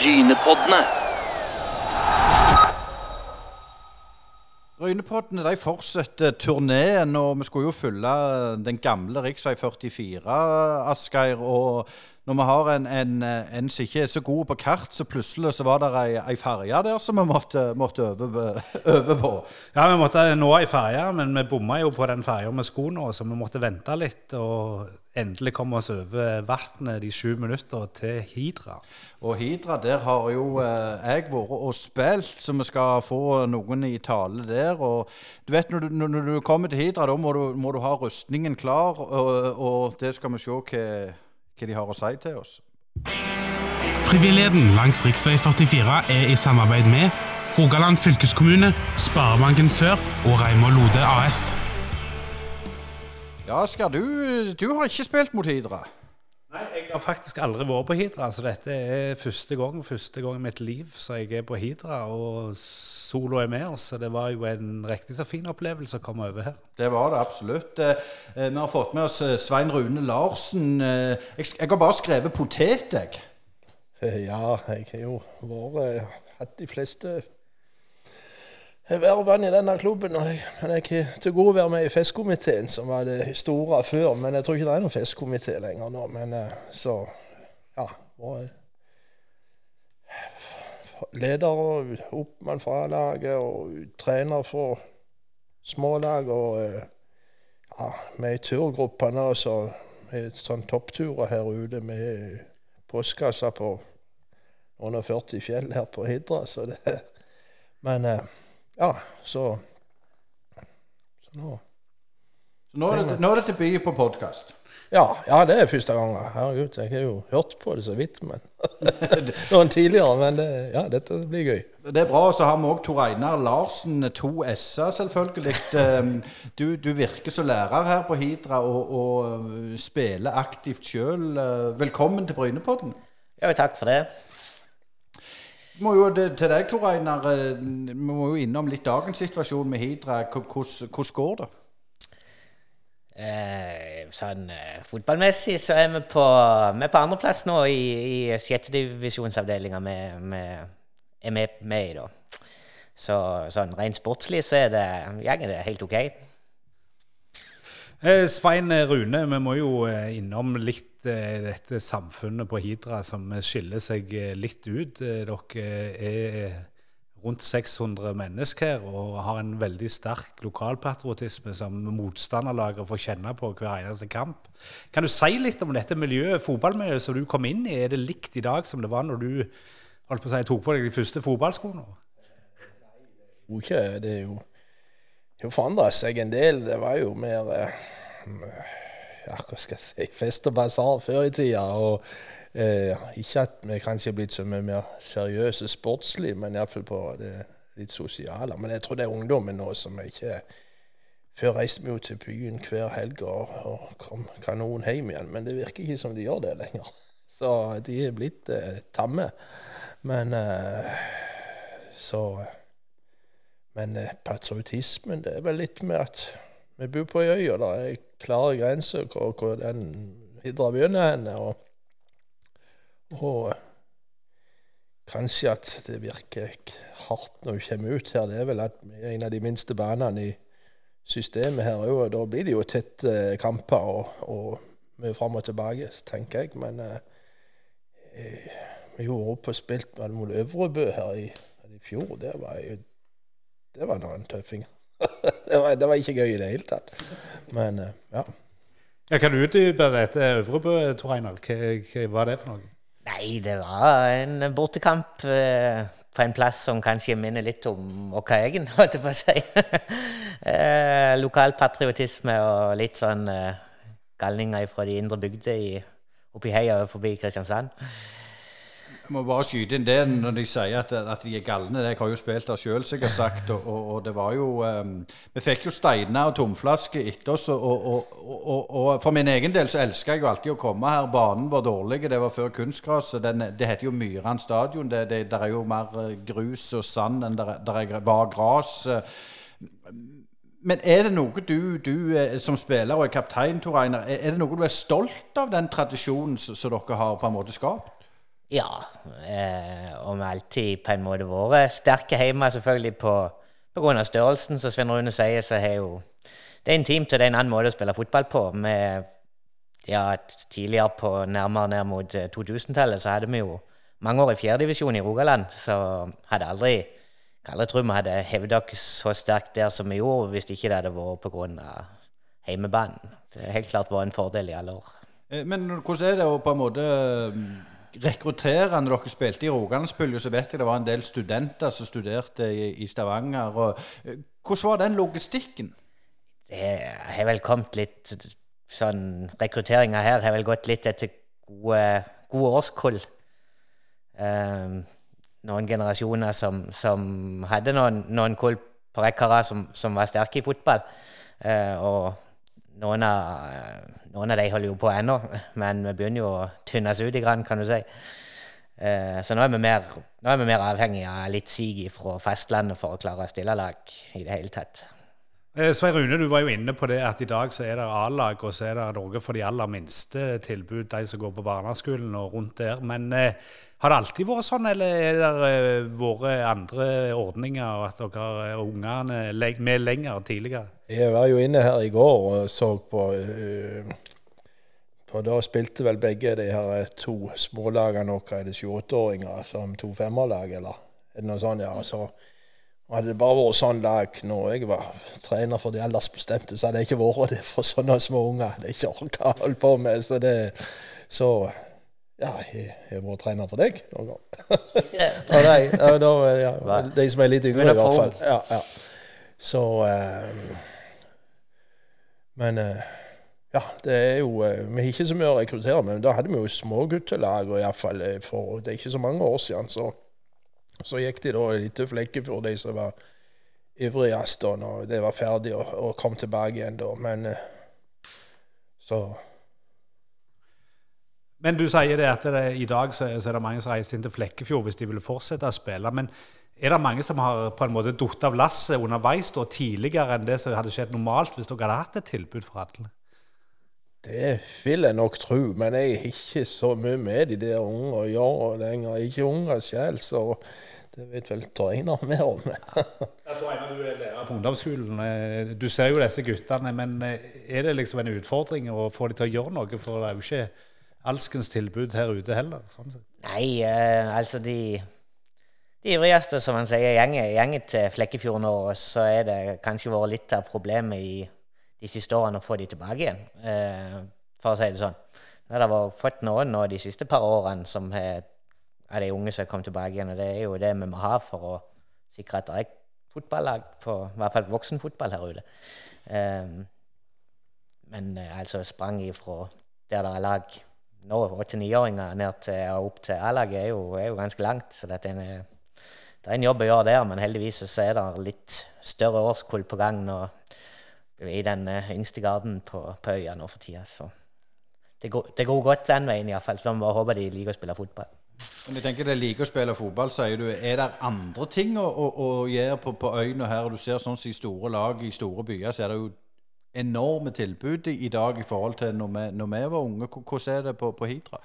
Brynepoddene. Brynepoddene de fortsetter turneen, og vi skulle jo følge den gamle rv. 44, Asgeir. Og når vi har en, en, en som ikke er så god på kart, så plutselig så var det ei, ei ferje der som vi måtte, måtte øve, øve på. Ja, vi måtte nå ei ferje, men vi bomma jo på den ferja med skulle nå, så vi måtte vente litt. Og endelig komme oss over vannet de sju minutter til Hidra. Og Hidra, der har jo eh, jeg vært og spilt, så vi skal få noen i tale der. Og du vet, når du, når du kommer til Hidra, da må du, må du ha rustningen klar, og, og det skal vi se hva, hva de har å si til oss. Frivilligheten langs rv. 44 er i samarbeid med Rogaland fylkeskommune, Sparebanken Sør og Reimar Lode AS. Ja, Asker, du, du har ikke spilt mot Hidra? Nei, jeg har faktisk aldri vært på Hidra, så dette er første gang, første gang i mitt liv så jeg er på Hidra. Og Solo er med oss, så det var jo en riktig så fin opplevelse å komme over her. Det var det absolutt. Eh, eh, Vi har fått med oss eh, Svein Rune Larsen. Eh, Jeg, jeg har bare skrevet potet, jeg. Ja, jeg har jo vært hatt de fleste vervene i denne klubben. og jeg- Men jeg har til gode å være med i festkomiteen, som var det store før. Men jeg tror ikke det er noen festkomité lenger nå. Men eh, så ja. vært leder og oppmann fra A-laget og trener for smålag. Og eh, ja, er i turgruppa nå, så er sånn toppturer her ute med postkasser på under 40 fjell her på Hidra. Så det, men eh, ja, så Så nå Så nå er det, nå er det debut på podkast. ja, ja, det er første gang. Herregud, jeg har jo hørt på det så vidt, men noen tidligere. Men det, ja, dette blir gøy. Det er bra. Så har vi òg Tor Einar Larsen, to s-er selvfølgelig. Eh, Du, du virker som lærer her på Hidra og, og eh, spiller aktivt sjøl. Velkommen til Brynepodden. Ja, takk for det. Må jo, til deg, Tor Einar, eh, vi må jo innom litt dagens situasjon med Hidra. Hvordan går det? Eh, sånn eh, fotballmessig så er vi på, vi er på andreplass nå i, i sjettedivisjonsavdelinga vi er med, i, da. Så sånn rent sportslig så er det, jeg er det helt OK. Eh, Svein Rune, vi må jo eh, innom litt eh, dette samfunnet på Hidra som skiller seg litt ut. Dere er rundt 600 mennesker og har en veldig sterk lokalpatriotisme som motstanderlaget får kjenne på hver eneste kamp. Kan du si litt om dette miljøet, fotballmiljøet som du kom inn i? Er det likt i dag som det var når du holdt på å si, tok på deg de første fotballskoene? Okay, Det er jo har forandra seg en del. Det var jo mer eh, ja, hva skal jeg si fest og basar før i tida. Og eh, ikke at vi kanskje er blitt så mye mer seriøse sportslig, men iallfall på det litt sosiale. Men jeg tror det er ungdommen nå som ikke Før reiste vi jo til byen hver helg og, og kom kanon hjem igjen, men det virker ikke som de gjør det lenger. Så de er blitt eh, tamme. Men eh, så men eh, patriotismen, det er vel litt med at vi bor på ei øy, og det er klare grenser hvor, hvor den Hidra begynner hen. Og, og kanskje at det virker hardt når vi kommer ut her, det er vel at vi er en av de minste banene i systemet her òg, da blir det jo tette kamper og, og mye fram og tilbake, tenker jeg. Men eh, vi vi gjorde opp og spilt mot Øvrebø her i, i fjor. Det var jo det var nå en tøffing. det, var, det var ikke gøy i det hele tatt. Men eh, ja. Ja, kan du utdype dette Øvrebø, Tor Einar? Hva, hva var det for noe? Nei, det var en bortekamp eh, på en plass som kanskje minner litt om Åkkaegen, holdt jeg på å si. eh, Lokalpatriotisme og litt sånn eh, galninger fra de indre bygder oppi heia forbi Kristiansand. Må bare skyte inn det når de sier at, at de er galne. Jeg har jo spilt der sjøl, som jeg har sagt. Og, og, og det var jo um, Vi fikk jo steiner og tomflasker etter oss. Og, og, for min egen del så elsker jeg jo alltid å komme her. Banen var dårlig. Det var før kunstgras. Det heter jo Myran stadion. Det, det, der er jo mer eh, grus og sand enn der, der er- var gras. Men er det noe du, du eh, som spiller og er kaptein, Tor Einar, er det noe du er stolt av den tradisjonen som dere har på en måte skapt? Ja, eh, og vi har alltid på en måte vært sterke hjemme, selvfølgelig på, på grunn av størrelsen. Som Svein Rune sier, så er jo det er intimt, og det er en annen måte å spille fotball på. Med, ja, tidligere på nærmere ned mot 2000-tallet så hadde vi jo mange år i fjerdedivisjon i Rogaland, så hadde aldri kan aldri vi hadde hevda oss så sterkt der som vi gjorde, hvis ikke det hadde vært pga. heimebanen. Det har helt klart vært en fordel i alle år. Eh, men hvordan er det å på en måte rekruttere dere spilte i Rogalandspulje, så vet jeg det var en del studenter som studerte i, i Stavanger. Og, hvordan var den logistikken? Det har vel kommet litt sånn Rekrutteringa her har vel gått litt etter gode, gode årskull. Um, noen generasjoner som, som hadde noen, noen kull på rekke som, som, var sterke i fotball. Uh, og noen av, noen av de holder jo på ennå, men vi begynner jo å tynnes ut i grann, kan du si. Eh, så nå er, vi mer, nå er vi mer avhengig av litt sig fra fastlandet for å klare å stille lag i det hele tatt. Eh, Svein Rune, du var jo inne på det at i dag så er det A-lag, og så er det noe for de aller minste tilbud, de som går på barneskolen og rundt der. Men eh, har det alltid vært sånn, eller er det eh, vært andre ordninger, og at dere har ungene med lenger tidligere? Jeg var jo inne her i går og så på uh, på Da spilte vel begge de her to smålagene våre, er det 28-åringer, som to femmerlag, eller er det noe sånt? ja, så hadde det bare vært sånn lag når jeg var trener for de aldersbestemte, så hadde jeg ikke vært det for sånne små unger. Det er ikke orka å holde på med. Så det Så ja, jeg har vært trener for deg noen gang. ja, nei, da, ja, de som er litt yngre, i hvert fall. Ja, ja. Så um, Men uh, ja, det er jo uh, Vi har ikke så mye å rekruttere, men da hadde vi jo småguttelag, iallfall for Det er ikke så mange år siden. så så gikk de da litt til Flekkefjord, de som var ivrigst da når de var ferdig, og, og kom tilbake igjen da. Men eh, så Men du sier det at det, i dag så, så, er det mange som reiser inn til Flekkefjord hvis de vil fortsette å spille. Men er det mange som har på en måte datt av lasset underveis da, tidligere enn det som hadde skjedd normalt, hvis dere hadde hatt et tilbud for alle? Det vil jeg nok tro, men jeg er ikke så mye med de der unge å gjøre lenger. Jeg er ikke unger selv, så det vet vel Torgeir Einar mer om. Jeg tror Einar, du er lærer på ungdomsskolen. Eh, du ser jo disse guttene, men eh, er det liksom en utfordring å få dem til å gjøre noe? For det er jo ikke alskens tilbud her ute heller. Sånn Nei, eh, altså de, de ivrigste, som man sier, gjenger til Flekkefjord nå, så er det kanskje vært litt av problemet i de siste årene å få de tilbake igjen, eh, for å si det sånn. Det har fått noen nå de siste par årene som har av de unge som kom tilbake igjen. Og det er jo det vi må ha for å sikre at det er fotballag, for, i hvert fall voksenfotball her ute. Um, men uh, altså sprang ifra der det er lag nå, åtte-niåringer, ned til og opp til A-laget, er, er, jo ganske langt. Så det er, en, det er en jobb å gjøre der, men heldigvis så er det litt større årskull på gang nå i den uh, yngste garden på, på øya nå for tida. Så det går, det går godt den veien iallfall. Så vi bare håpe de liker å spille fotball. Men jeg tenker det er like å spille fotball, sier du. Er det andre ting å, å, å gjøre på, på øyene her? Du ser sånn som i store lag i store byer, så er det jo enorme tilbud i dag i forhold til når vi, når vi var unge. Hvordan er det på, på Hidra?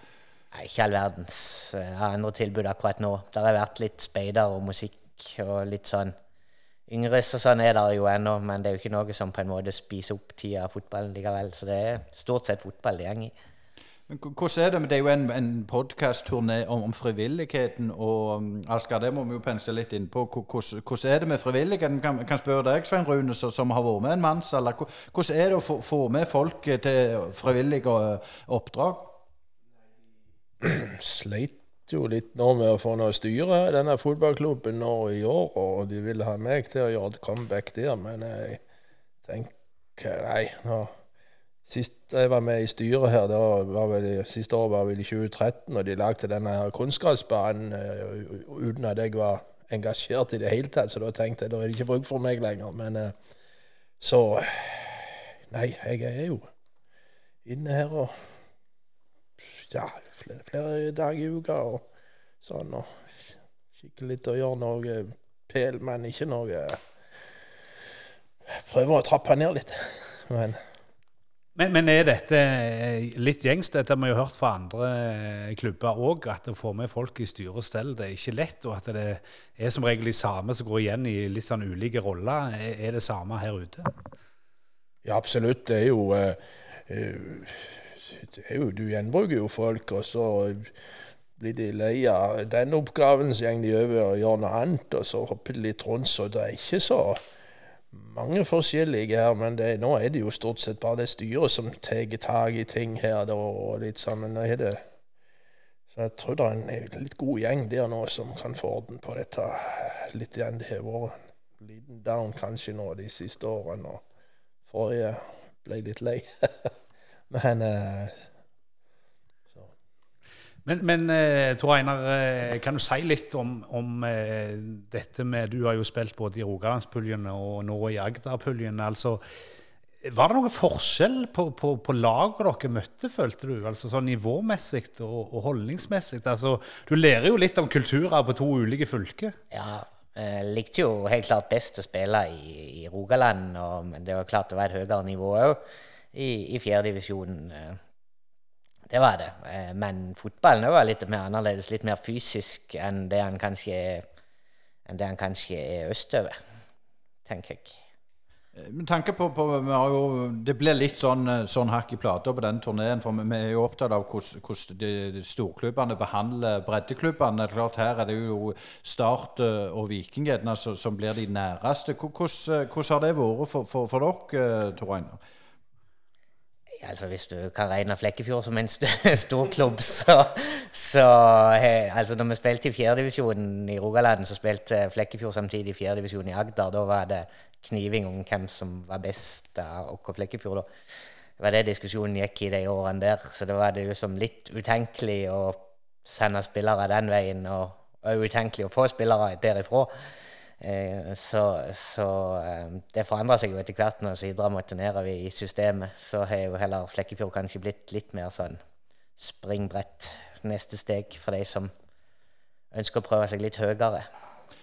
Ikke all verdens har andre tilbud akkurat nå. Det har vært litt speider og musikk og litt sånn. Yngres og sånn er det jo ennå, men det er jo ikke noe som på en måte spiser opp tida av fotballen likevel. Så det er stort sett fotball det går i. Men hvordan er det? Det er jo en, en podkast-turné om, om, frivilligheten. og Asger, Asker, det må vi jo pense litt inn på. Hvordan, er det med frivilligheten? Kan, kan spørre deg, Svein Rune, som har vært med en mannsalder. Hvordan er det å få, få med folk til frivillige eh, oppdrag? Sleit jo litt nå med å få noe styre denne fotballklubben nå i år, og de ville ha meg til å gjøre et comeback der, men jeg tenker nei. nå Sist jeg var med i styret her, det var vel, siste år var vel i 2013, og de lagde denne her kunstgressbanen uh, uten at jeg var engasjert i det hele tatt. Så da tenkte jeg da er det ikke bruk for meg lenger. Men uh, så Nei, jeg er jo inne her og ja, flere, flere dager i uka og sånn. Og kikker litt og gjør noe pel, men ikke noe Prøver å trappe ned litt. Men Men, men er dette eh, litt gjengs? Dette har vi jo hørt fra andre eh, klubber òg, at å få med folk i styre og stell det er ikke lett. Og at det er som regel de samme som går igjen i litt sånn ulike roller. Er, det samme her ute? Ja, absolutt. Det er jo, eh, det er jo Du gjenbruker jo folk, og så blir de lei av den oppgaven, så går de over og gjør noe annet, og så hopper de litt rundt. Så det er ikke så mange forskjellige her, men det, nå er det jo stort sett bare det styret som tar tak i ting her. Da, og litt sammen. Nå er det, så jeg tror det er en litt god gjeng der nå som kan få orden på dette. Litt igjen det har vært en liten down kanskje nå de siste årene. og Forrige ble litt lei. men eh, men, men eh, Tor Einar, eh, kan du si litt om, om eh, dette med Du har jo spilt både i Rogalandspuljen og nå i Agderpuljen. Altså, var det noen forskjell på, på, på laget dere møtte, følte du? Altså sånn Nivåmessig og, og holdningsmessig? Altså, du lærer jo litt om kulturer på to ulike fylker. Ja, jeg likte jo helt klart best å spille i, i Rogaland. Og, det var klart det var et høyere nivå òg i, i fjerdedivisjon. Det var det. Eh, men fotballen var litt mer annerledes, litt mer fysisk enn det han kanskje, enn det han kanskje er østover, tenker jeg. Men med tanke på, på jo, Det ble litt sånn, eh, sånn hakk i plata på den turneen. For vi er jo opptatt av hvordan de, storklubbene behandler breddeklubbene. Klart Her er det jo Start og Viking som blir de næreste. Hvordan, hvordan har det vært for, for, for dere, Tor Einar? Altså Hvis du kan regne Flekkefjord som en stor klubb, så, så he, altså Når vi spilte i fjerdedivisjonen i Rogaland, så spilte Flekkefjord samtidig i fjerdedivisjonen i Agder. Da var det kniving om hvem som var best av oss Flekkefjord. da. Det var det diskusjonen gikk i de årene der. Så det var det jo som litt utenkelig å sende spillere den veien, og, og utenkelig å få spillere derifra. Eh, så, så eh, det forandra seg jo etter hvert når Sidra måtte nedover i systemet. Så har jo heller Flekkefjord kanskje blitt litt mer sånn springbrett, neste steg for de som ønsker å prøve seg litt høyere.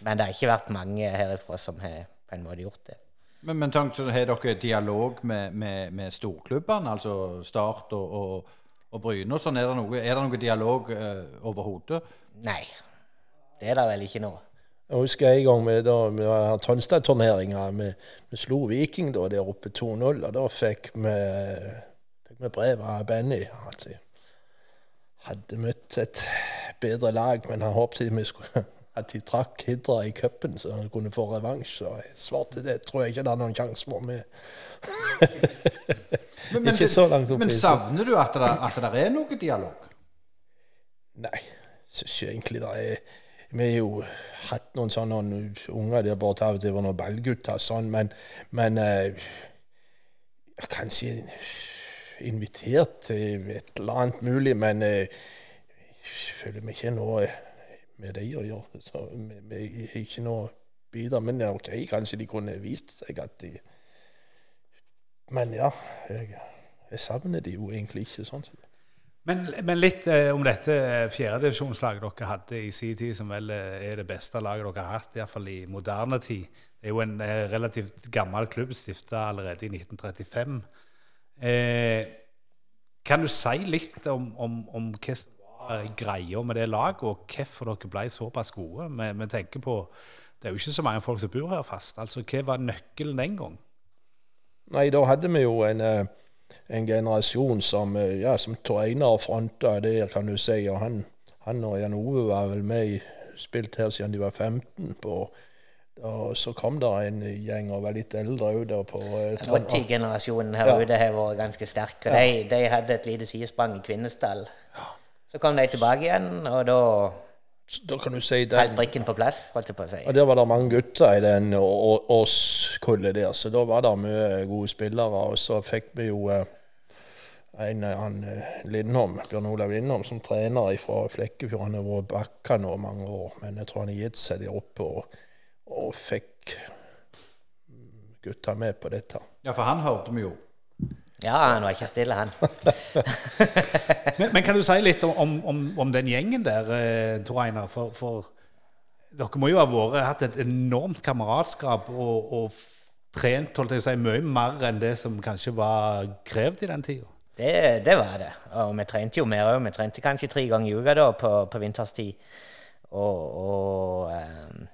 Men det har ikke vært mange herifra som har på en måte gjort det. Men, men tank, så har dere dialog med, med, med storklubbene, altså Start og, og, og Bryne? Sånn, er, det noe, er det noe dialog uh, overhodet? Nei, det er det vel ikke nå. Jeg husker en gang vi, da, vi hadde Tonstad-turneringa. Vi, vi, slo Viking da, der oppe 2-0. Og da fikk vi, fikk vi brev av Benny. At hadde møtt et bedre lag, men han håpet vi skulle, at de trakk Hidra i cupen, så han kunne få revansj. Så jeg svarte det tror jeg ikke det er noen sjanse for. Med. men, men, ikke så langt opp Men savner du at det, at det er noe dialog? Nei, syns ikke egentlig det er vi har jo hatt noen sånne unger der borte av og til noen ballgutter sånn, men, men uh, kanskje invitert til et eller annet mulig, men uh, jeg føler meg ikke noe med det å gjøre. Så vi har ikke noe bidra. Men OK, kanskje de kunne vist seg at de Men ja, jeg, jeg savner de jo egentlig ikke sånn sett. Men, men, litt eh, om dette fjerdedivisjonslaget dere hadde i sin tid, som vel eh, er det beste laget dere har hatt, iallfall i moderne tid. Det er jo en eh, relativt gammel klubb, stifta allerede i 1935. Eh, kan du si litt om, om, om hva som var greia med det laget, og hvorfor dere ble såpass gode? Vi, vi, tenker på, Det er jo ikke så mange folk som bor her fast. altså Hva var nøkkelen den gang? Nei, da hadde vi jo en uh en generasjon som, eh, ja, som Einar fronta det, kan du si. Og han, han og Jan Ove var vel med i spilt her siden de var 15. på og så kom det en gjeng og var litt eldre òg. Rotti-generasjonen her ja. ute har vært ganske sterk. Og ja. de, de, hadde et lite sidesprang i Kvinesdal. Så kom de tilbake igjen, og da da kan du si den, Helt brikken på plass, holdt jeg på å si. Og Der var det mange gutter i den årskullet der, så da var det mye gode spillere. Og så fikk vi jo eh, en eh, han eh, Lindholm, Bjørn Olav Lindholm som trener fra Flekkefjord. Han har vært bakka nå mange år, men jeg tror han har gitt seg der oppe og, og fikk gutta med på dette. Ja, for han hørte vi jo. Ja, han var ikke stille, han. men, men, kan du si litt om, om, om den gjengen der, eh, Tor Einar? For, for, dere må jo ha vært, hatt et enormt kameratskap og, og trent holdt jeg å si, mye mer enn det som kanskje var krevd i den tida. Det, det var det. Og vi trente jo mer òg. Vi trente kanskje tre ganger i uka da på, på vinterstid. Og, og eh,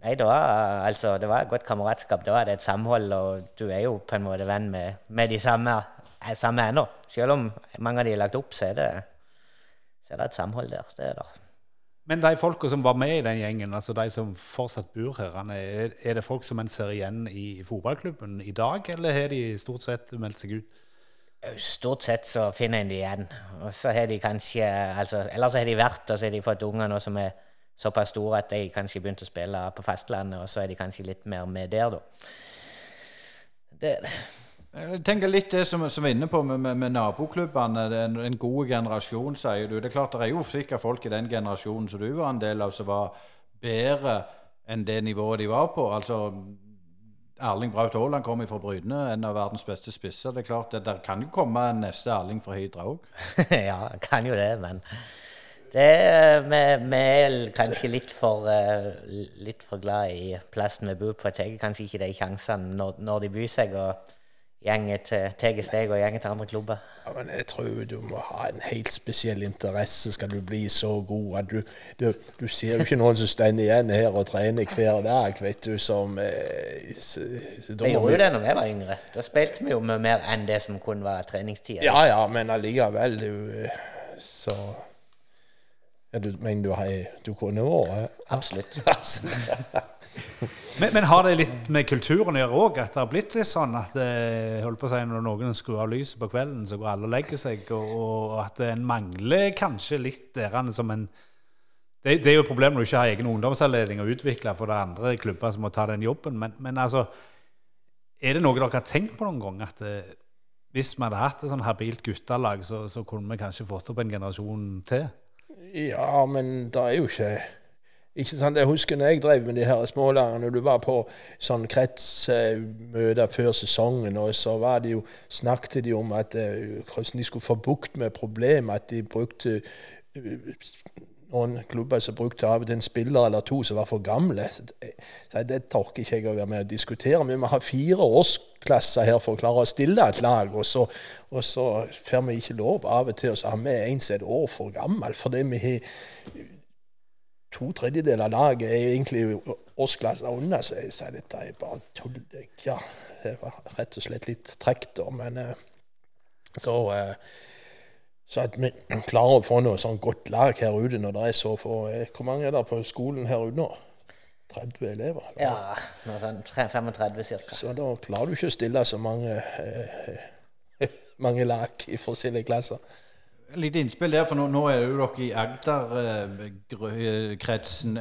Nei, det var, altså, det var et godt kameratskap. Da er det et samhold, og du er jo på en måte venn med, med de samme, eh, samme ennå. Selv om mange av de er lagt opp, så er det, så er det et samhold der. Det er der. Men de folka som var med i den gjengen, altså de som fortsatt bor her, er, er det folk som en ser igjen i fotballklubben i dag, eller har de stort sett meldt seg ut? Stort sett så finner en de igjen. Og så har de kanskje altså, så har de vært, og så har de fått unger nå som er såpass store at de kanskje begynte å spille på fastlandet, og så er de kanskje litt mer med der, da. Det. Jeg tenker litt det som, som vi er inne på med, med, med naboklubbene. Det en, en god generasjon, sier du. Det er klart det er jo sikkert folk i den generasjonen som du var en del av, som var bedre enn det nivået de var på. Altså, Erling Braut Haaland kom fra Bryne, en av verdens beste spisser. Det er klart, det, Der kan jo komme en neste Erling fra Hydra òg. ja, kan jo det, men det vi, vi er kanskje litt for, uh, litt for glad i plassen vi bor på. Tar kanskje ikke de sjansene når, når de byr seg. og gjenger tar steg og gjenger til andre klubber. Ja, men jeg tror du må ha en helt spesiell interesse skal du bli så god. at Du, du, du ser jo ikke noen som står igjen her og trener hver dag, vet du, som eh, så, så Vi gjorde jo det når vi var yngre. Da spilte vi jo mye mer enn det som kun var treningstida. Ja ja, men allikevel, du Så ja, du men du, du kunne vært Absolutt. men, men, har det litt med kulturen å gjøre òg? At det har blitt litt sånn at det, holdt på å si, når noen skrur av lyset på kvelden, så går alle og legger seg, og, og at en mangler kanskje litt derene som en det, det, er jo et problem når du ikke har egen ungdomsavledning å utvikle, for det er andre klubber som må ta den jobben. Men, men altså, er det noe dere har tenkt på noen gang? At det, eh, hvis vi hadde hatt et sånn habilt guttelag, så, så kunne vi kanskje fått opp en generasjon til? Ja, men det er jo ikke ikke sant? Jeg husker når jeg drev med de her smålærerne, du var på sånn kretsmøter før sesongen, og så var det jo, snakket de om at uh, hvordan de skulle få bukt med problemet, at de brukte uh, noen klubber som brukte av en spiller eller to som var for gamle. Så det orker ikke jeg å være med og diskutere. Vi må ha fire årsklasser her for å klare å stille et lag. Og så, og så får vi ikke lov av og til å ha med en som er et år for gammel. Fordi vi har to tredjedeler av laget er egentlig årsklasser unna. Så jeg sier dette er bare tull. Ja, det var rett og slett litt trekk, da. Men eh, så uh, så at vi klarer å få noe sånn godt lag her ute når det er så få eh, Hvor mange er det på skolen her ute nå? 30 elever? Eller? Ja, noe sånn 35 ca. Så da klarer du ikke å stille så mange, eh, mange lag i forskjellige klasser. Litt innspill der, for nå, nå er jo dere i Agder-kretsen.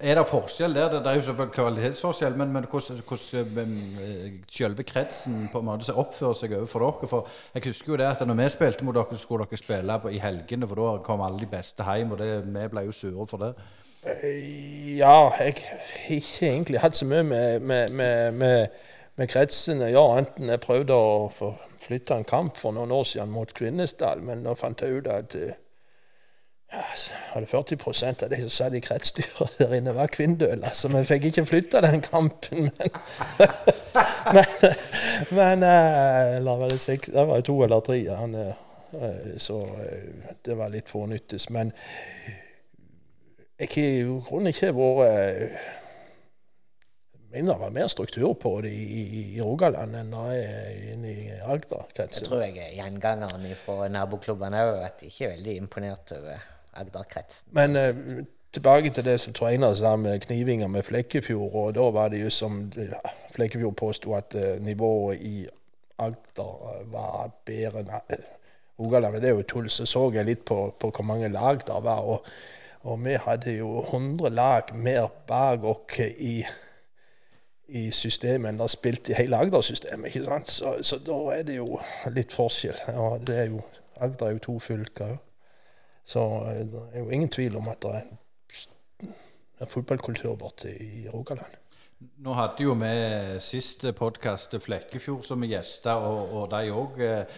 Er det forskjell der? Det er jo selvfølgelig kvalitetsforskjell, men, men hvordan, hvordan eh, selve kretsen på en måte oppfører seg overfor dere? For Jeg husker jo det at når vi spilte mot dere, skulle dere spille på, i helgene, for da kom alle de beste hjem, og det, vi ble jo sure for det. Eh, ja, jeg har ikke egentlig hatt så mye med, med, med, med, med kretsen å gjøre, enten jeg prøvde å få flytta en kamp for noen år siden mot Kvinesdal, men nå fant jeg ut at uh, ja, hadde 40% av de som satt i kretsstyret der inne, var kvinndøler. Så vi fikk ikke flytta den kampen. Men, men, men uh, eller var det, seks, det var to eller tre. Han, uh, så det var litt fornyttes. Men jeg har i grunnen ikke vært mener det var mer struktur på det i, i, i Rogaland enn det er inne i Agder-kretsen. Jeg tror jeg er gjengangeren fra naboklubbene òg, at jeg ikke er veldig imponert over Agder-kretsen. Men eh, tilbake til det som Treiner sa med knivinger med Flekkefjord. og Da var det jo som Flekkefjord påsto at eh, nivået i Agder uh, var bedre enn uh, Rogaland. Men det er jo tull. Så så jeg litt på, på hvor mange lag det var. og og vi hadde jo 100 lag mer bak oss i i systemet enn det har spilt i hele Agder-systemet. ikke sant? Så, så, da er det jo litt forskjell. Ja, det er jo, Agder er jo to fylker. Så eh, det er jo ingen tvil om at det er en, fotballkultur borte i Rogaland. Nå hadde jo vi siste podkast Flekkefjord som gjester, og, og de òg eh,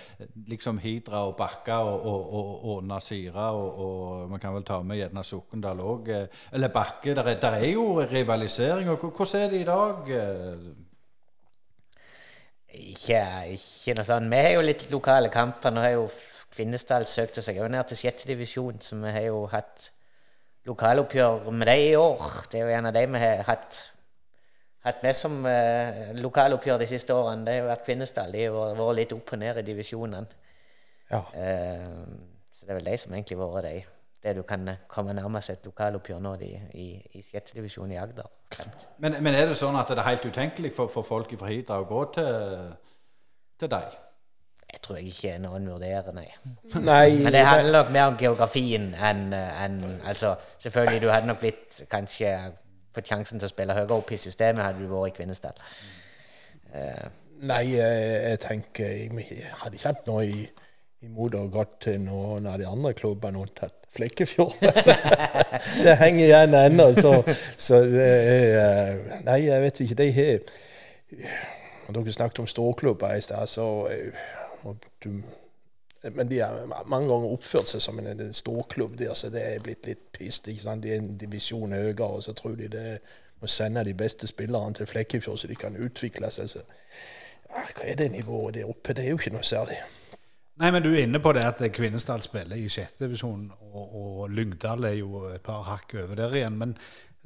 liksom Hidra og Bakka og, og, og Nasira, og, man kan vel ta med gjerne Sokndal òg. Eh, eller Bakke. Der er, der er, jo rivalisering. og Hvordan er det i dag? Ikke, ikke noe sånn. Vi har jo litt lokale kamper. Nå har jo Kvinesdal søkt seg jo ned til sjette divisjon, så vi har jo hatt lokaloppgjør med dem i år. Det er jo en av de vi har hatt, hatt med som eh, lokaloppgjør de siste årene. Det har vært Kvinesdal. De har vært litt opp og ned i divisjonene. Ja. Eh, så det er vel de som egentlig har vært de. Det du kan komme nærmest et lokaloppgjør nå de, i, i sjette divisjon i Agder. Men, men, er det sånn at det er helt utenkelig for, for folk fra Hidra å gå til, til deg? Jeg tror jeg ikke noen vurderer, nei. nei. Men det handler nok mer om geografien enn en, Altså, selvfølgelig, du hadde nok blitt kanskje fått sjansen til å spille høyere opp i systemet hadde du vært i Kvinesdal. Uh, nei, jeg, jeg, tenker Jeg hadde ikke hatt noe imot å gå til noen av de andre klubbene unntatt Flekkefjord. det henger igjen ennå, så, så er Nei, jeg vet ikke. De har Dere snakket om storklubber i stad, så du, men de har mange ganger oppført seg som en, en storklubb der, så det er blitt litt pist. ikke sant? De er en divisjon høyere, og så tror de det må sende de beste spillerne til Flekkefjord, så de kan utvikle seg. Så, ja, hva er det nivået der oppe? Det er jo ikke noe særlig. Nei, men Du er inne på det at Kvinesdal spiller i sjette divisjon, og, og, Lyngdal er jo et par hakk over der igjen. Men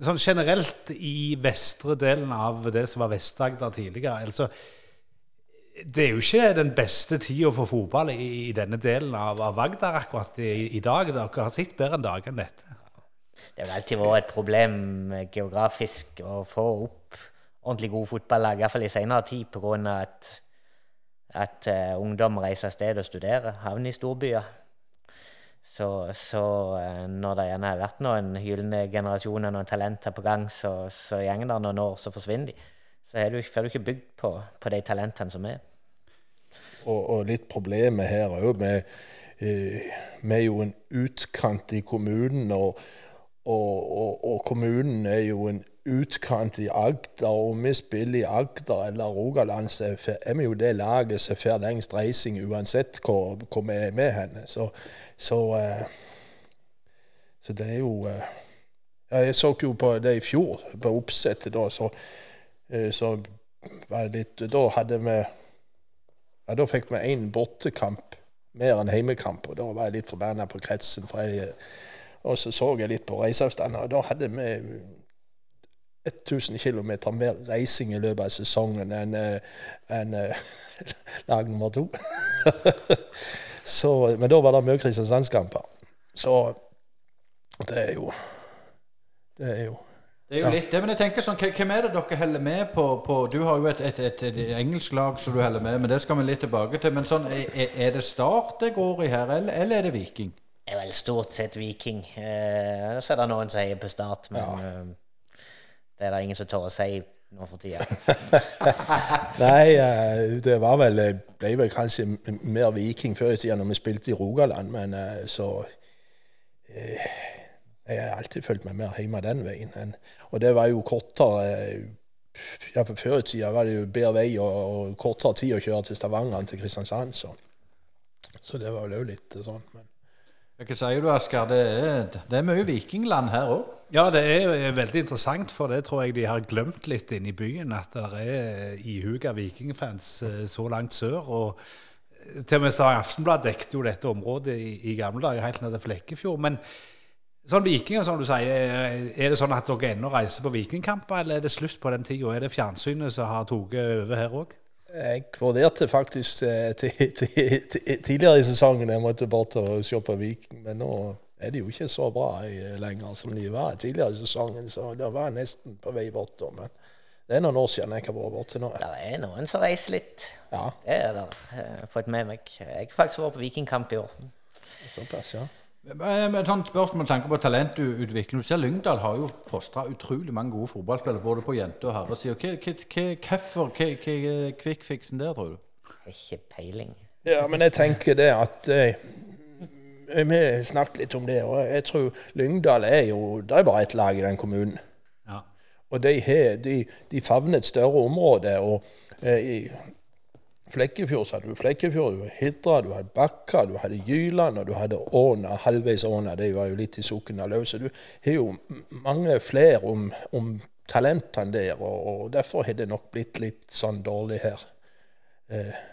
sånn generelt i vestre delen av det som var Vest-Agder tidligere altså, Det er jo ikke den beste tida for fotball i, i, denne delen av, av Agder akkurat i, i, dag. Dere har sett bedre enn dager enn dette. Det har alltid vært et problem geografisk å få opp ordentlig gode fotballag, iallfall i senere tid, pga. at at uh, ungdom reiser av sted og studerer, havner i storbyer. Så, så uh, når det gjerne har vært noen gylne generasjoner, noen talenter på gang, så, så går det noen år, så forsvinner de. Så får du ikke bygd på, på, de talentene som er. Og, og litt problemet her òg eh, Vi er jo en utkant i kommunen, og, og, og kommunen er jo en utkant i Agder, og vi spiller i Agder eller Rogaland, så er vi jo det laget som får lengst reising uansett hvor, hvor vi er med henne. Så, så, uh, så, det er jo uh, Jeg så jo på det i fjor, på oppsettet da, så, så var det litt Da hadde vi ja, Da fikk vi én bortekamp mer enn heimekamp, og da var jeg litt forbanna på kretsen. jeg og så så jeg litt på reiseavstander, og da hadde vi 1000 km mer reising i løpet av sesongen enn en, uh, lag nummer to. så, men da var det mye Kristiansandskamper. Så det er jo Det er jo det er jo litt det, men jeg tenker sånn, Hvem er det dere heller med på, på Du har jo et, et, et, et, engelsk lag som du heller med, men det skal vi litt tilbake til. Men sånn, er, er det Start det går i her, eller, eller, er det Viking? Det er vel stort sett Viking. Eh, så er det noen som heier på Start, men ja. Eh, det er det ingen som tør å si nå for tida. Nei, eh, det var vel eh, ble vel kanskje mer Viking før i tida når vi spilte i Rogaland, men eh, så Jeg har alltid følt meg mer hjemme den veien. Og det var jo kortere ja, på Før i tida var det jo bedre vei og, og, kortere tid å kjøre til Stavanger enn til Kristiansand. Så, så det var vel òg litt sånn. Men. Hva sier du, Asker? Det er, det er mye vikingland her òg? Ja, det er veldig interessant, for det tror jeg de har glemt litt inne i byen. At det er ihuga vikingfans eh, så langt sør. og eh, til og med Stavanger Aftenblad dekket jo dette området i, i gamle dager, helt ned til Flekkefjord. Men sånn vikinger, som du sier, er det sånn at dere ennå reiser på vikingkamper, eller er det slutt på den tida? Er det fjernsynet som har tatt over her òg? Jeg vurderte faktisk eh, tidligere i sesongen jeg måtte bort og se på Viking, men nå er de jo ikke så bra lenger som de var tidligere i sesongen. Så det var nesten på vei bort. da, Men det er noen år siden jeg har vært borte nå. Det er noen som reiser litt. Ja. Det er det. Jeg fått med meg. Jeg har faktisk vært på vikingkamp i år. Såpass, ja. Med et spørsmål med tanke på talentutvikling. Du ser Lyngdal har jo fostra utrolig mange gode fotballspillere, både på jente- og herresida. Hvorfor? Hva er kvikkfiksen der, tror du? Ikke peiling. Ja, men jeg tenker det at eh, vi snakket litt om det, og jeg tror Lyngdal er jo Det er bare ett lag i den kommunen. Ja. Og de, de, de, favner et større område. og eh, I Flekkefjord så hadde du Flekkefjord, du hadde Hidra, du hadde Bakka, du hadde Jyland og du hadde Åna, halvveis Åna. De var jo litt i Sokndal Så du har jo mange flere om, om talentene der, og, og derfor har det nok blitt litt sånn dårlig her. Eh,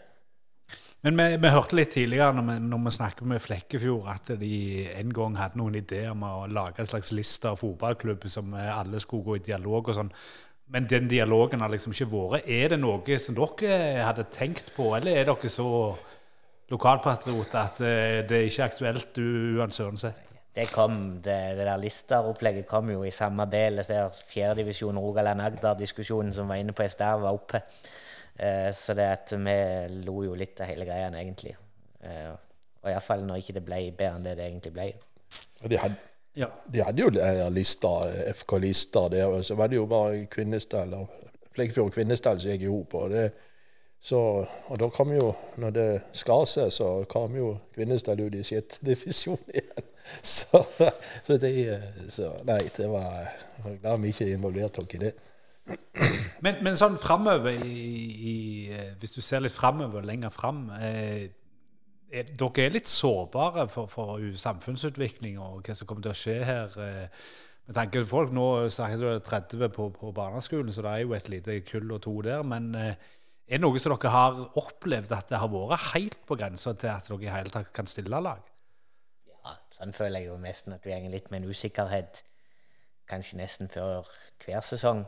Men vi, vi hørte litt tidligere når vi, når vi snakket med Flekkefjord, at de en gang hadde noen ideer om å lage en slags liste av fotballklubb som alle skulle gå i dialog og sånn. Men den dialogen har liksom ikke vært. Er det noe som dere hadde tenkt på, eller er dere så lokalpatrioter at eh, det er ikke aktuelt uansett? Det kom, det, det der listeropplegget kom jo i samme del. Der fjerdedivisjon Rogaland-Agder-diskusjonen som var inne på i stad, var oppe. Eh, så det at vi lo jo litt av hele greia, egentlig. Eh, og iallfall når ikke det ble bedre enn det det egentlig ble. Ja, de hadde, Ja. de hadde jo lista, FK-lister der, og så var det jo bare Kvinesdal og Flekkefjord Kvinesdal som gikk i hop. Og, det- så- og da kom jo, når det skar seg, så kom jo Kvinesdal ut i sjette divisjon igjen. Så, så de, så, Nei, det var glad vi ikke involvert oss i det. Men, men sånn framover i, i eh, Hvis du ser litt framover, lenger fram eh, er, Dere er litt sårbare for, for samfunnsutvikling og hva som kommer til å skje her. Eh, med tanke på folk Nå snakker du 30 på, på barneskolen, så det er jo et lite kull og to der. Men eh, er det noe som dere har opplevd at det har vært helt på grensa til at dere i hele tatt kan stille lag? Ja, sånn føler jeg jo nesten at vi henger litt med en usikkerhet kanskje nesten før hver sesong.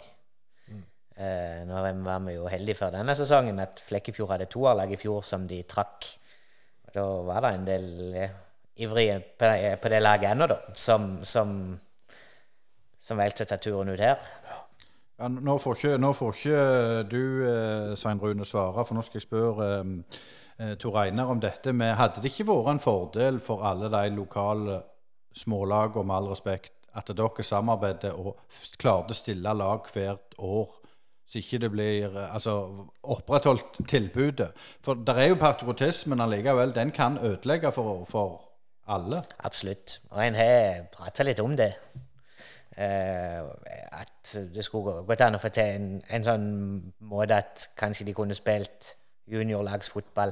Eh, nå var vi jo heldige før denne sesongen at Flekkefjord hadde toerlag i fjor som de trakk. Da var det en del eh, ivrige på, det- på det laget ennå, da, som, som, som valgte å ta turen ut her. Ja, nå, får ikke, nå får ikke du, eh, Svein Rune, svare, for nå skal jeg spørre eh, eh, Tor Einar om dette. Men hadde det ikke vært en fordel for alle de lokale smålagene, med all respekt, at dere samarbeidet og klarte å stille lag hvert år? Så ikke det blir eh, altså, opprettholdt tilbudet. For det er jo patriotismen allikevel. Den kan ødelegge for, for alle. Absolutt. Og en har prata litt om det. Eh, at det skulle gå- gått an å få til en, en sånn måte at kanskje de kunne spilt juniorlagsfotball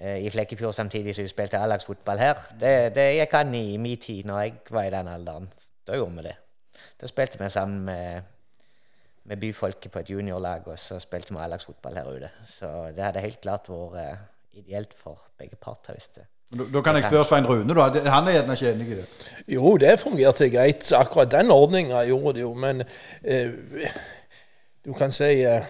eh, i Flekkefjord samtidig som de spilte A-lagsfotball her. Det, det gikk an i min tid, når jeg var i den alderen. Da gjorde vi det. Da spilte vi sammen med, med byfolket på et juniorlag, og så spilte vi A-lagsfotball her ute. Så det hadde helt klart vært eh, ideelt for begge parter. hvis det Da, da kan jeg spørre Svein Rune, da. Han er gjerne ikke enig i det. Jo, det fungerte greit. Akkurat den ordninga gjorde det jo, men eh, du kan si eh,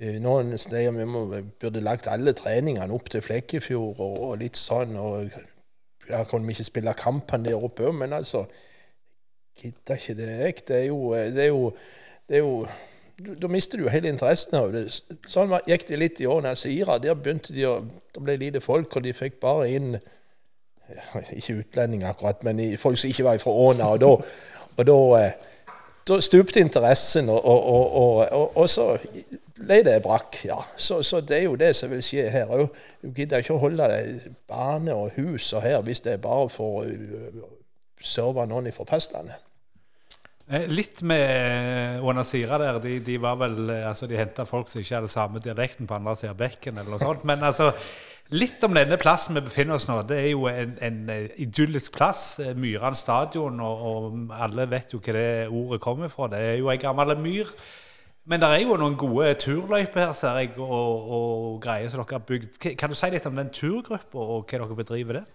eh, Noen steder vi må, burde lagt alle treningene opp til Flekkefjord og, og litt sånn. og ja, Kan vi ikke spille kampene der oppe òg, men altså Gidder ikke det jeg. Det er jo, det er jo, det er jo da mister du jo hele interessen av det. Sånn gikk det litt i årene. Sira, der begynte de å Det ble lite folk, og de fikk bare inn Ikke utlendinger akkurat, men folk som ikke var fra Åna. Og da, og da, eh, da stupte interessen, og, og, og, så ble det brakk. Ja. Så, så det er jo det som vil skje her òg. Du gidder ikke å holde bane og hus og her hvis det er bare for å serve noen fra fastlandet. Eh, Litt med Onasira der. De, de var vel eh, Altså, de henta folk som ikke hadde samme dialekten på andre siden av bekken, eller noe sånt. Men altså Litt om denne plassen vi befinner oss nå. Det er jo en, en eh, idyllisk plass. eh, Myran stadion, og, og alle vet jo hva det ordet kommer fra. Det er jo ei gammel myr. Men det er jo noen gode turløyper her, ser jeg, og, og greier som dere har bygd. Kan du si litt om den turgruppa, og hva dere bedriver der?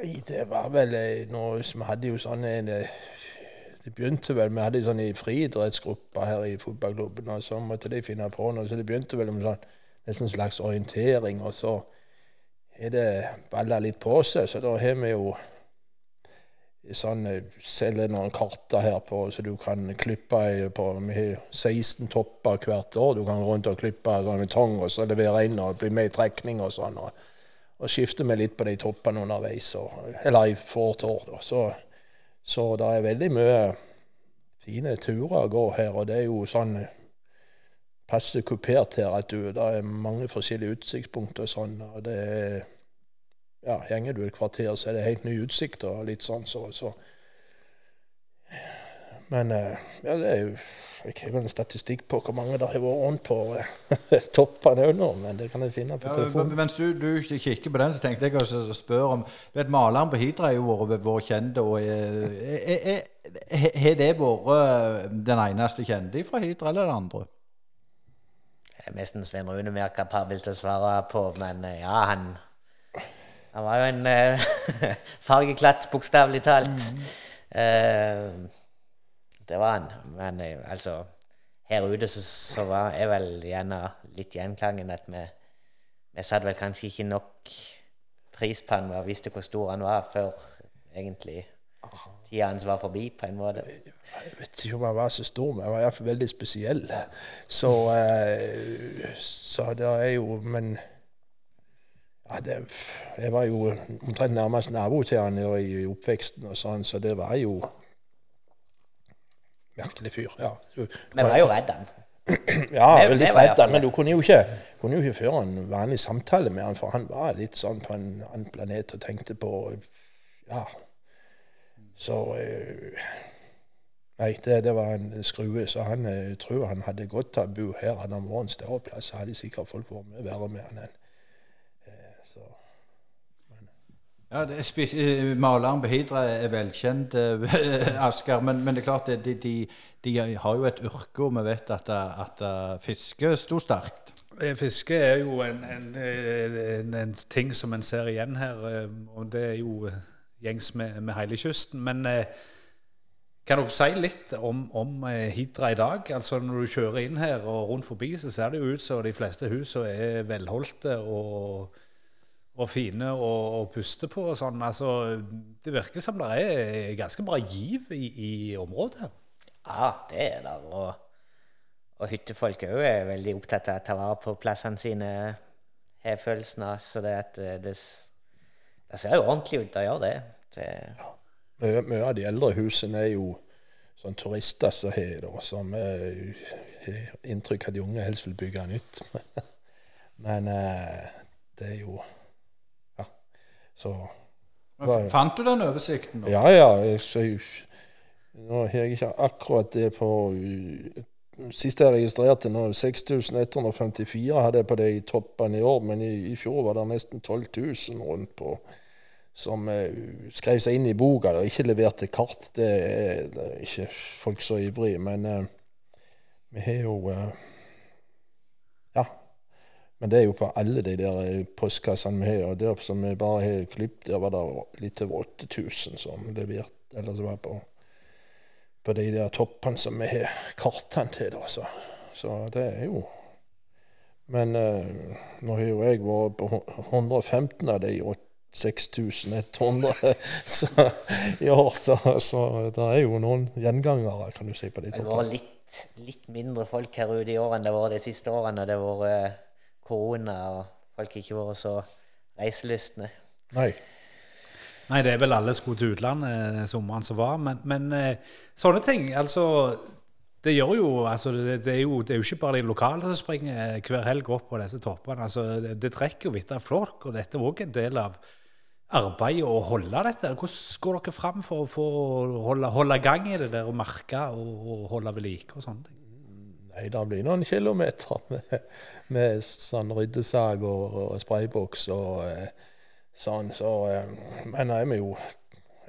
Nei, det var vel eh, som Vi hadde jo sånn en Det begynte vel Vi hadde sånn i friidrettsgruppa her i fotballklubben, og så måtte de finne på noe. Så det begynte vel med sånn nesten en slags orientering, og så er det balla litt på seg. Så da har vi jo sånn eh, selger noen karter her på, så du kan klippe på Vi har 16 topper hvert år. Du kan gå rundt og klippe sånn med tong og så levere inn og bli med i trekning og sånn. og og skifter vi litt på de toppene underveis, og, eller i for et år. Da. Så, så det er veldig mye fine turer å gå her, og det er jo sånn passe kupert her at du, det er mange forskjellige utsiktspunkter og sånn. og det er ja, Gjenger du et kvarter, så er det helt ny utsikt og litt sånn, så, så. Men eh, ja, det er jo Jeg har vel en statistikk på hvor mange det har vært rundt på eh, toppene òg nå, men det kan jeg finne på telefonen. men- mens du, du kikker på den, så tenkte jeg å spørre om du vet, Maleren på Hidra er jo vært vært kjent. er- er- er- Har det vært den eneste kjente fra Hidra, eller den andre? Det er nesten Svein Rune mer kapabel til å svare på, men eh, ja, han Han var jo en eh, fargeklatt, bokstavelig talt. Eh, det var han. Men eh, altså Her ute så, så var, jeg vel gjerne litt gjenklangen at vi Vi satte vel kanskje ikke nok pris på han og visste hvor stor han var, før egentlig tida hans var forbi, på en måte. Jeg vet ikke om han var så stor, men han var iallfall veldig spesiell. Så, eh, så det er jo Men ja, det, jeg var jo omtrent nærmest nabo til han i oppveksten, og sånn, så det var jo Merkelig fyr. ja. Du- Vi var jo redd han. Ja, vi, veldig litt redd, den, men du kunne jo ikke, kunne jo ikke føre en vanlig samtale med han, for han var litt sånn på en annen planet og tenkte på Ja. Så eh, Nei, det, det var en skrue, så han jeg tror han hadde godt av å bo her. Hadde han vært en større plass, så hadde sikkert folk vært mye verre med han enn eh, så. Ja, eh, Maleren på Hidra er velkjent, eh, Asker. Men, men det er klart, de, de, de har jo et yrke, og vi vet at, at, fiske sto sterkt. Eh, Fiske er jo en, en, en, en ting som en ser igjen her, og det er jo gjengs med, med hele kysten. Men kan dere si litt om, om Hidra i dag? Altså Når du kjører inn her og rundt forbi, så ser det jo ut som de fleste husene er velholdte og, og fine å å puste på og sånn. Altså, det virker som det er ganske bra giv i, i området. Ja, det er det. Og, og hyttefolk òg er veldig opptatt av å ta vare på plassene sine. Har følelsen av så det at eh, det, det ser jo ordentlig ut, det gjør det. det ja. mye av de eldre husene er jo sånn turister som har det, som eh, har inntrykk av at de unge helst vil bygge nytt. Men eh, det er jo. Så Men Fant du den oversikten? nå? Ja, ja. Jeg, så, nå har jeg ikke akkurat det på uh, Sist jeg registrerte nå, 6154 hadde jeg på det i toppene i år, men i, i fjor var det nesten 12 000 rundt på som uh, skrev seg inn i boka og ikke leverte kart. Det er, det er ikke folk så ivrige, men uh, vi har jo uh, Ja. Men det er jo på alle de der eh, postkassene vi har. Der som vi bare har klippet, der var det litt over 8000 som leverte, eller som var på, på de der toppene som vi har kartene til. Da, så. så det er jo Men uh, nå har jo jeg vært på 115 av de 6100 så, i år, så, så det er jo noen gjengangere, kan du si, på de det har toppene. vært litt, litt mindre folk her ute i år enn det har vært de siste årene. Det har vært eh, korona, og folk har ikke vært så reiselystne. Nei. Nei, det er vel alle skulle til utlandet eh, sommeren som var. Men, men eh, sånne ting, altså Det gjør jo altså det, det, er jo det er jo ikke bare de lokale som springer hver helg opp på disse toppene. altså Det, det trekker jo etter flokk, og dette er òg en del av arbeidet å holde dette. Hvordan går dere fram for å holde, holde gang i det der og merke og, og holde ved like og sånne ting? Nei, det blir noen kilometer med, med sånn ryddesag og, og sprayboks og eh, sånn. Så, eh, men nå er jo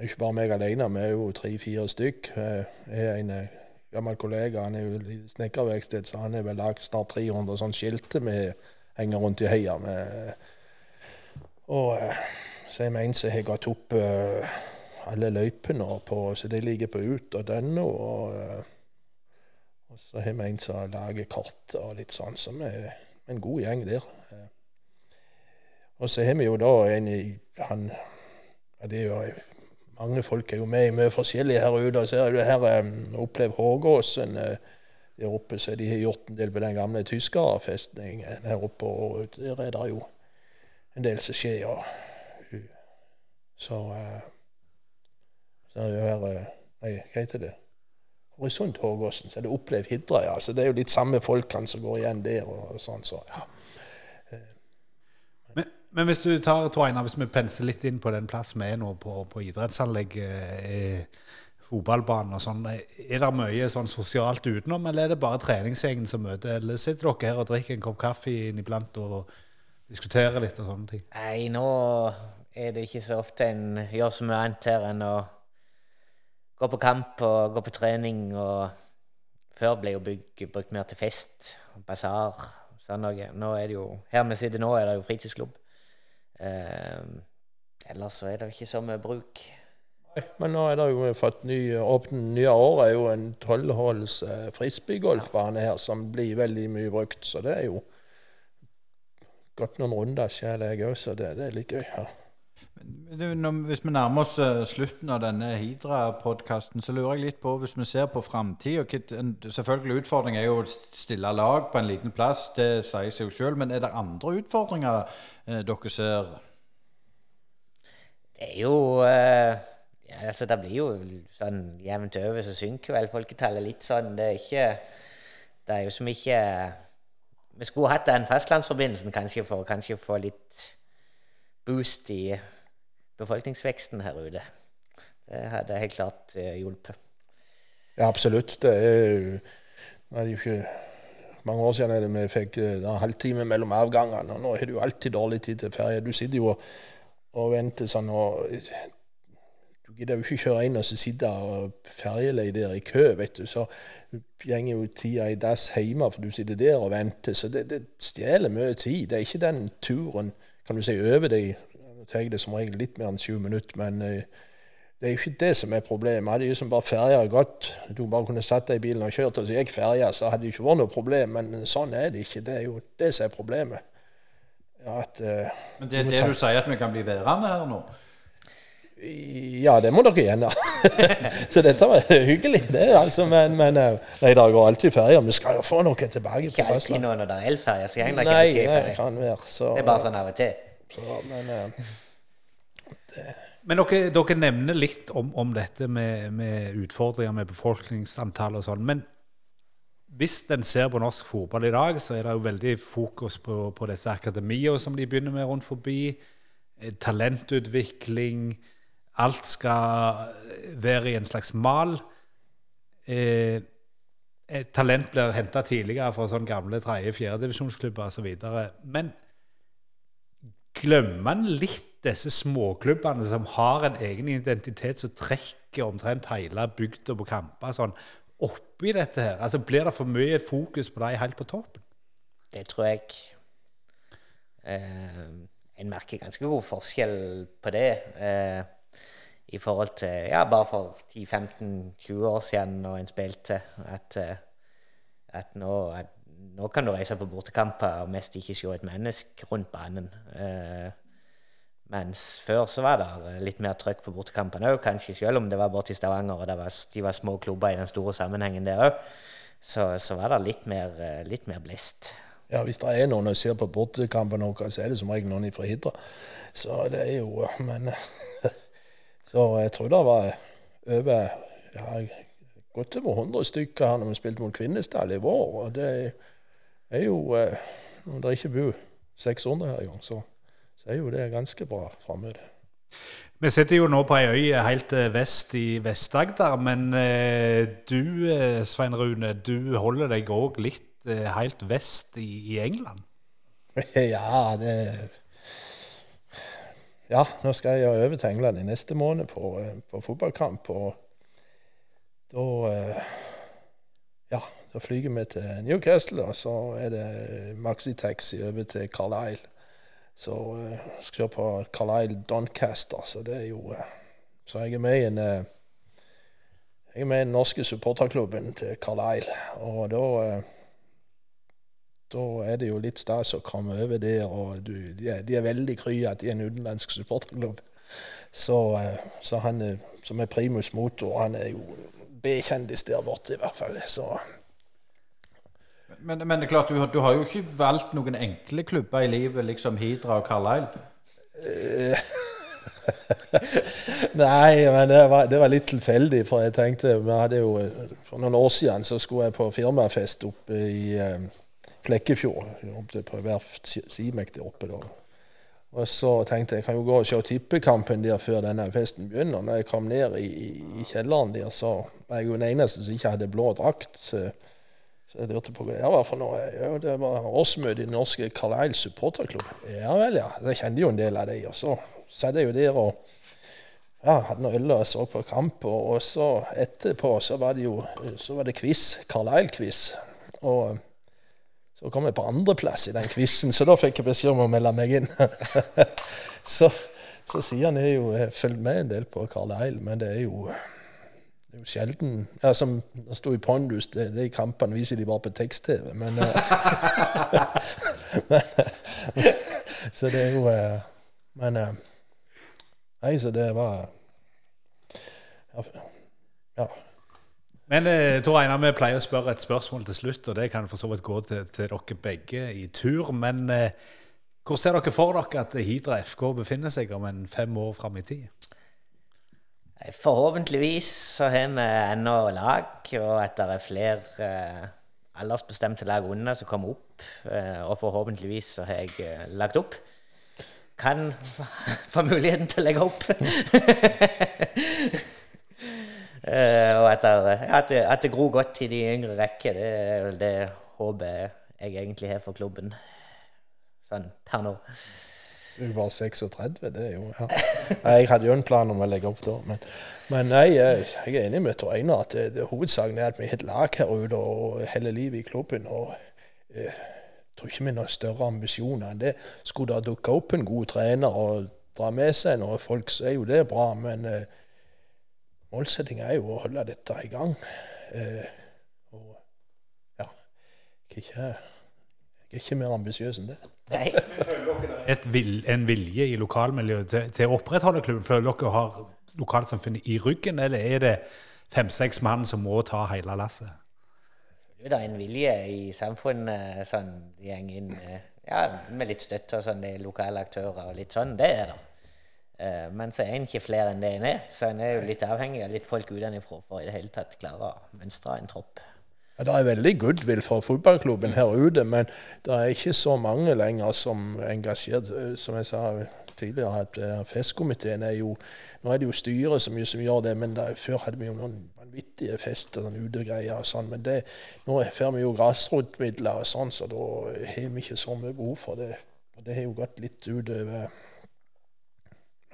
ikke bare meg alene, vi er jo tre-fire stykk. Eh, Jeg er en eh, gammel kollega, han er jo i snekkerverksted, så han har vel lagd snart 300 sånne skilte vi henger rundt i heia med. Og så er vi en som har gått opp alle løypene, på, så de ligger på ut Og, denne. og så har vi en som lager kart og litt sånn, så vi er en god gjeng der. Eh, Og så har vi jo da en i han ja, det er jo Mange folk er jo med i mye forskjellig her ute. og Så er det her um, Opplev Hågåsen eh, der oppe, så de har gjort en del på den gamle tyskerfestningen her oppe. Og der er det jo en del som skjer. Og, uh, så eh, så er det her eh, Nei, hva heter det? Horisont Hågåsen. Så er det opplevd Hidra, ja. Så det er jo litt samme folkene som går igjen der. og sånn, så ja. Men, men hvis du tar Tor Einar, hvis vi penser litt inn på den plassen vi er nå, på, på idrettsanlegg, eh, fotballbanen og sånn, er det mye sånn sosialt utenom, eller er det bare treningsgjengen som møter? Eller sitter dere her og drikker en kopp kaffe inniblant og diskuterer litt og sånne ting? Nei, nå er det ikke så ofte en gjør så mye annet her enn å gå på kamp og gå på trening. og Før ble jo bygg brukt mer til fest, basar, sånn noe. Nå er det jo, her vi sitter nå, er det jo fritidsklubb. Eh, ellers så er det jo ikke så mye bruk. Men nå er det jo fått ny, åpne nye år er jo en tolvhåls eh, frisbeegolfbane her som blir veldig mye brukt. Så det er jo gått noen runder selv, jeg òg, så det, det, er litt gøy. Ja. Hvis vi nærmer oss uh, slutten av denne Hidra-podkasten, så lurer jeg litt på, hvis vi ser på framtida Selvfølgelig utfordring er jo å stille lag på en liten plass, det sier seg jo sjøl. Men er det andre utfordringer eh, dere ser? Det er jo eh, ja, altså Det blir jo sånn jevnt over, så synker vel folketallet litt sånn. Det er ikke Det er jo som ikke vi skulle hatt den fastlandsforbindelsen kanskje for kanskje få litt boost i befolkningsveksten her ute. Det hadde helt klart uh, hjulpet. Ja, absolutt. Det er jo, det er jo ikke mange år siden vi fikk en eh, halvtime mellom avgangene. og Nå har du alltid dårlig tid til ferie. Du sitter jo og venter sånn og Du gidder jo ikke kjøre inn og så sitte ferjelei der i kø, vet du. Så går jo tida i dass hjemme, for du sitter der og venter. Så det, det stjeler mye tid. Det er ikke den turen kan du si, over deg. Tar det som regel litt mer enn 20 minutter, men uh, det er jo ikke det som er problemet. Hadde jo som bare ferja gått, du bare kunne satt deg i bilen og kjørt, og så gikk ferja, så hadde det ikke vært noe problem. Men sånn er det ikke. Det er jo det som er problemet. At, uh, men det er det du sier, at vi kan bli værende her nå? Ja, det må dere gjerne. så dette var hyggelig, det. altså, Men, men eh, nei, det går alltid ferjer. Vi skal jo få noe tilbake. Ikke alltid nå når det er elferje. så går det. Kan være, så, det er bare sånn av og til. Så, men, uh, men dere, dere, nevner litt om, om dette med, med, utfordringer med befolkningsantall og sånn. Men hvis en ser på norsk fotball i dag, så er det jo veldig fokus på, på disse akademiene som de begynner med rundt forbi. Eh, talentutvikling Alt skal være i en slags mal. Eh, talent blir henta tidligere fra sånne gamle tredje-fjerdedivisjonsklubber osv. Men glemmer man litt disse småklubbene som har en egen identitet, som trekker omtrent hele bygda på kamper sånn, oppi dette her? Altså Blir det for mye fokus på dem helt på toppen? Det tror jeg eh, En merker ganske god forskjell på det. Eh, i forhold til ja, bare for 10-15-20 år siden når en spilte, at, eh, at, nå, at, nå, kan du reise på bortekamper og mest ikke se et menneske rundt banen. Eh, mens før så var det litt mer trøkk på bortekampene òg, kanskje selv om det var borte i Stavanger og var, de var små klubber i den store sammenhengen der òg. Så, så, var det litt mer, eh, litt mer blest. Ja, hvis det er noen som ser på bortekampen, så er det som regel noen fra Hidra. Så det er jo Men så jeg tror det var over ja, godt over 100 stykker her når vi spilte mot Kvinesdal i vår. Og det er jo eh, Når det ikke bor 600 her engang, så, så er jo det ganske bra frammøte. Vi sitter jo nå på ei øy helt eh, vest i Vest-Agder, men eh, du Svein Rune, du holder deg òg litt helt vest i, England? ja, det ja, nå skal jeg over til England i neste måned på, eh, på fotballkamp. Og da eh, Ja, da flyger vi til Newcastle, og så er det maxitaxi over til Carlisle. Så uh, skal kjøre på Carlisle Doncaster, så det er jo Så jeg er med i en jeg er med i den norske supporterklubben til Carlisle, og da da er det jo litt stas å komme over der. og du, de, er, de, er, veldig kry at de er en utenlandsk supporterklubb. Så, eh, så, han som er primus motor, han er jo B-kjendis der borte, i hvert fall. Så. Men, men det er klart, du, du, har jo ikke valgt noen enkle klubber i livet, liksom Hidra og Carlisle? Nei, men det var, det var, litt tilfeldig. For jeg tenkte vi hadde jo, For noen år siden så skulle jeg på firmafest oppe i um, Flekkefjord. Jobbet på verft Simek der oppe da. Og så tenkte jeg jeg kan jo gå og se tippekampen der før denne festen begynner. Når jeg kom ned i, i kjelleren der, så var jeg jo den eneste som ikke hadde blå drakt. Så jeg lurte på hva det var for noe. Ja, det var årsmøte i den norske Carlisle supporterklubb. Ja vel, ja. Jeg kjente jo en del av dem. Og så satt jeg jo der og ja, hadde noe øl og så på kamp. Og så etterpå så var det jo så var det quiz. Carlisle-quiz. Og Så kom jeg på andreplass i den quizen, så da fikk jeg beskjed om å melde meg inn. så, så han er jo Jeg har fulgt med en del på Carl Eil, men det er jo det er jo sjelden ja, Som det sto i Pondus, det, det i kampene viser de bare på tekst-TV. Men, eh, men Så det er jo eh, Men eh, Nei, så det var Ja. Men eh, Tor Einar, vi pleier å spørre et spørsmål til slutt, og det kan for så vidt gå til, til dere begge i tur. Men eh, hvor ser dere for dere at Hidra FK befinner seg om en fem år fram i tid? Forhåpentligvis så har vi ennå lag, og at det er flere eh, aldersbestemte lag under som kommer opp. Eh, og forhåpentligvis så har jeg eh, lagt opp. Kan få muligheten til å legge opp. Eh, og at det, at, det, gror godt i de yngre rekker, det er vel det håpet jeg egentlig har for klubben. Sånn per nå. Du bare 36, det er jo ja. Jeg hadde jo en plan om å legge opp da, men, men nei, jeg, er enig med Tor Einar at hovedsaken er at vi har et lag her ute og hele livet i klubben. og eh, Jeg tror ikke vi har større ambisjoner enn det. Skulle det dukke opp en god trener og dra med seg noen folk, så er jo det bra. Men eh, målsettingen er jo å holde dette i gang. Eh, og ja, jeg er ikke, jeg er ikke mer ambisiøs enn det. Nei. Et vil, en vilje i lokalmiljøet til, til å opprettholde klubben? Føler dere har lokalsamfunnet i ryggen, eller er det fem-seks mann som må ta hele lasset? Det er en vilje i samfunnet sånn går inn eh, ja, med litt støtte og sånn, det er lokale aktører og litt sånn. Det er det. Eh, Men så er en ikke flere enn det en er, så en er jo litt avhengig av litt folk utenfra for i det hele tatt klare å mønstre en tropp. Ja, det er veldig goodwill for fotballklubben her ute, men det er ikke så mange lenger som er engasjert. Eh, Som jeg sa tidligere, at eh, festkomiteen er jo Nå er det jo styret mye som gjør det, men da, før hadde vi jo noen vanvittige fester, sånn utegreier og sånn. Men det, nå får vi jo grasrotmidler og sånn, så da har vi ikke så mye behov for det. Og det har jo gått litt utover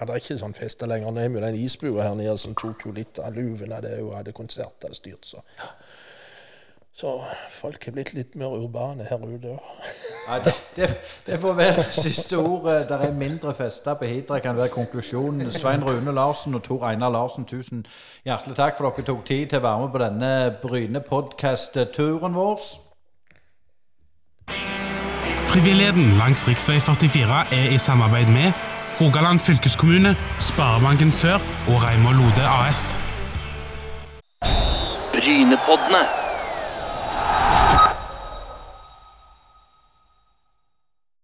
ja, Det er ikke sånn feste lenger. Nå har vi jo den isbua her nede som tok jo litt av luven av det hun hadde konserter styrt, så så folk er blitt litt mer urbane her ute òg. Ja, det, det, det får være siste ordet. Det er mindre fester på Hidra, kan være konklusjonen. Svein Rune Larsen og Tor Einar Larsen, tusen hjertelig takk for dere tok tid til å være med på denne Bryne-podkast-turen vår. Frivilligheten langs rv. 44 er i samarbeid med Rogaland fylkeskommune, Sparebanken Sør og Reimar Lode AS. Brynepoddene.